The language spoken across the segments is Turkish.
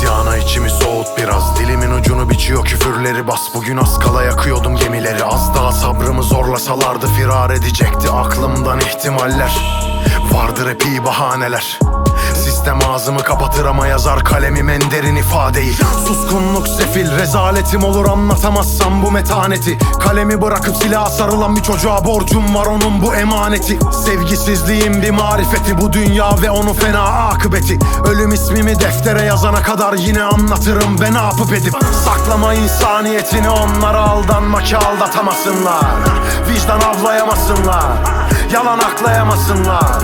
İsyana içimi soğut biraz. Dilimin ucunu biçiyor küfürleri bas. Bugün az kala yakıyordum gemileri. Az daha sabrımı zorlasalardı firar edecekti Aklımdan ihtimaller. Vardır epey bahaneler Sistem ağzımı kapatır ama yazar kalemim en derin ifadeyi. Suskunluk sefil rezaletim olur anlatamazsam bu metaneti. Kalemi bırakıp silaha sarılan bir çocuğa borcum var onun bu emaneti. Sevgisizliğin bir marifeti bu dünya ve onu fena akıbeti. Ölüm ismimi deftere yazana kadar yine anlatırım ben ne yapıp edip. Saklama insaniyetini onlara aldanma ki aldatamasınlar Vicdan avlayamasınlar Yalan aklayamasınlar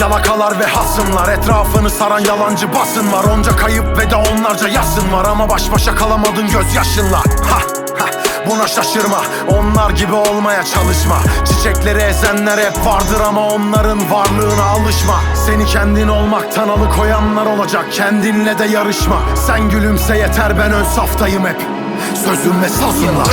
Yalakalar ve hasımlar Etrafını saran yalancı basın var Onca kayıp ve de onlarca yasın var Ama baş başa kalamadın gözyaşınla. Ha Buna şaşırma. Onlar gibi olmaya çalışma. Çiçekleri ezenler hep vardır ama onların varlığına alışma. Seni kendin olmaktan alıkoyanlar olacak. Kendinle de yarışma. Sen gülümse yeter ben ön saftayım hep. Sözüm ve sazımla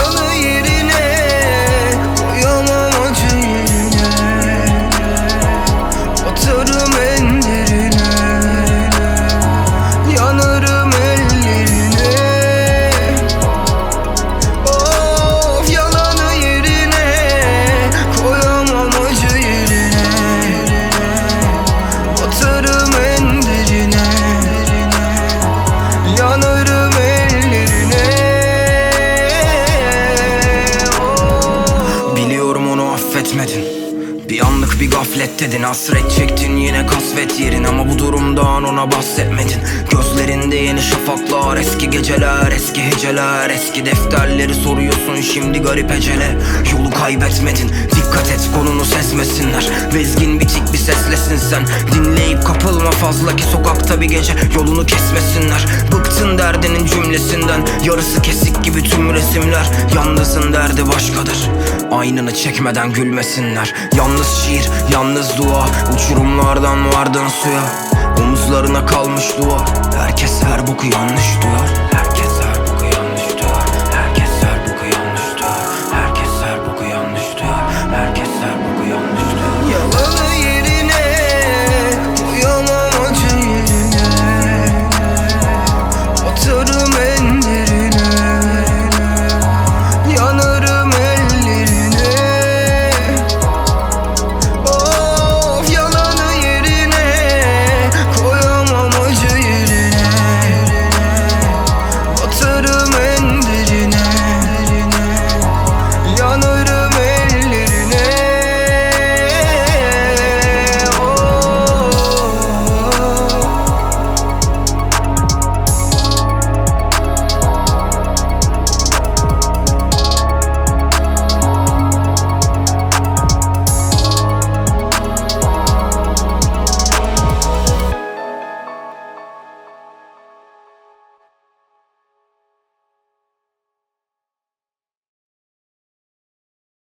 gaflet dedin Hasret çektin. Yine kasvet yerin Ama bu durumdan ona bahsetmedin. Gözlerinde yeni şafaklar Eski geceler eski heceler. Eski defterleri soruyorsun şimdi garip ecele Yolu kaybetmedin Dikkat et konunu sezmesinler. Vezgin bitik bir seslesin sen. Dinleyip kapılma fazla ki sokakta bir gece Yolunu kesmesinler derdinin cümlesinden. Yarısı kesik gibi tüm resimler. Yalnızın derdi başkadır. Aynını çekmeden gülmesinler. Yalnız şiir, yalnız dua. Uçurumlardan vardın suya. Omuzlarına kalmış duvar Herkes her boku yanlış duyar